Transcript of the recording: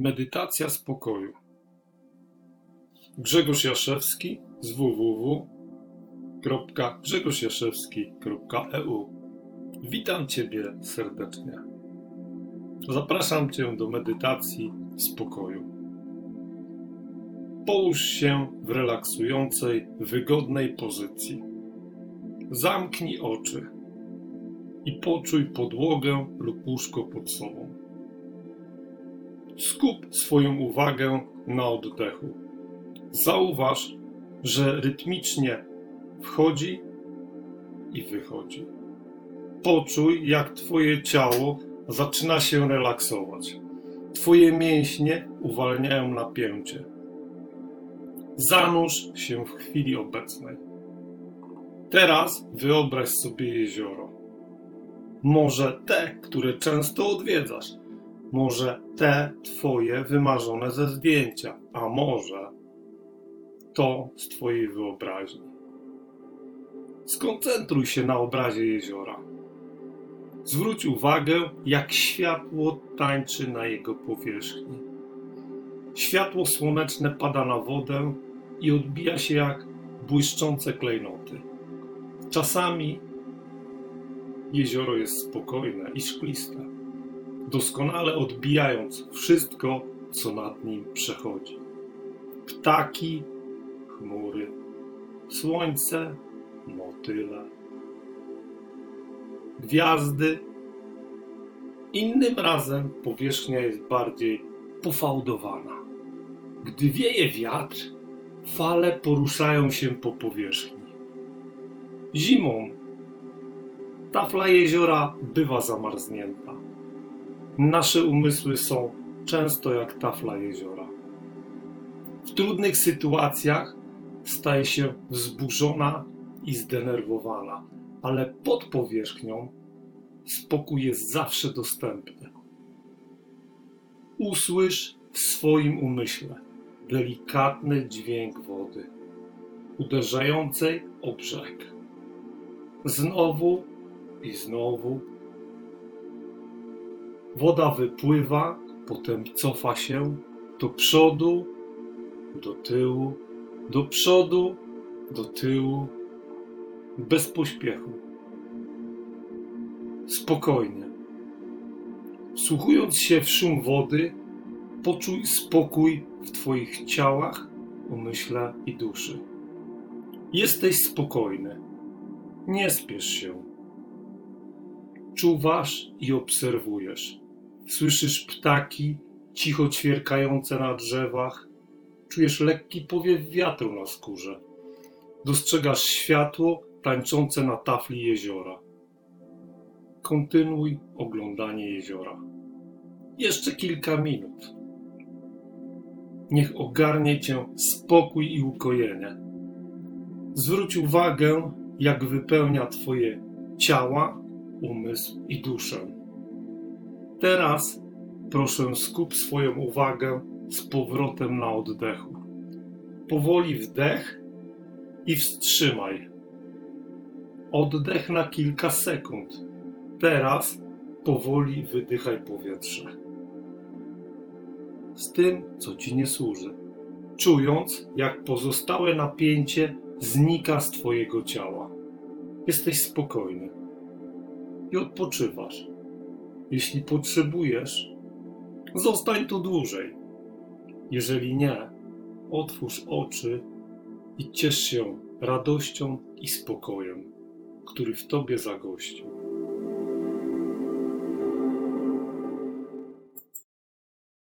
Medytacja spokoju. Grzegorz Jaszewski z www.grzegorzyjaszewski.eu Witam Ciebie serdecznie. Zapraszam Cię do medytacji spokoju. Połóż się w relaksującej, wygodnej pozycji. Zamknij oczy i poczuj podłogę lub łóżko pod sobą. Skup swoją uwagę na oddechu. Zauważ, że rytmicznie wchodzi i wychodzi. Poczuj, jak Twoje ciało zaczyna się relaksować. Twoje mięśnie uwalniają napięcie. Zanurz się w chwili obecnej. Teraz wyobraź sobie jezioro. Może te, które często odwiedzasz może te twoje wymarzone ze zdjęcia, a może to z twojej wyobraźni. Skoncentruj się na obrazie jeziora. Zwróć uwagę, jak światło tańczy na jego powierzchni. Światło słoneczne pada na wodę i odbija się jak błyszczące klejnoty. Czasami jezioro jest spokojne i szkliste doskonale odbijając wszystko, co nad nim przechodzi. Ptaki, chmury, słońce, motyle, gwiazdy. Innym razem powierzchnia jest bardziej pofałdowana. Gdy wieje wiatr, fale poruszają się po powierzchni. Zimą tafla jeziora bywa zamarznięta Nasze umysły są często jak tafla jeziora. W trudnych sytuacjach staje się wzburzona i zdenerwowana, ale pod powierzchnią spokój jest zawsze dostępny. Usłysz w swoim umyśle delikatny dźwięk wody uderzającej o brzeg. Znowu i znowu Woda wypływa, potem cofa się do przodu, do tyłu, do przodu, do tyłu, bez pośpiechu. Spokojnie. Wsłuchując się w szum wody, poczuj spokój w Twoich ciałach, umyśle i duszy. Jesteś spokojny. Nie spiesz się. Czuwasz i obserwujesz. Słyszysz ptaki cicho ćwierkające na drzewach. Czujesz lekki powiew wiatru na skórze. Dostrzegasz światło tańczące na tafli jeziora. Kontynuuj oglądanie jeziora. Jeszcze kilka minut. Niech ogarnie cię spokój i ukojenie. Zwróć uwagę, jak wypełnia twoje ciała, umysł i duszę. Teraz proszę skup swoją uwagę z powrotem na oddechu. Powoli wdech i wstrzymaj. Oddech na kilka sekund. Teraz powoli wydychaj powietrze. Z tym, co ci nie służy. Czując, jak pozostałe napięcie znika z twojego ciała. Jesteś spokojny i odpoczywasz. Jeśli potrzebujesz, zostań tu dłużej. Jeżeli nie, otwórz oczy i ciesz się radością i spokojem, który w tobie zagościł.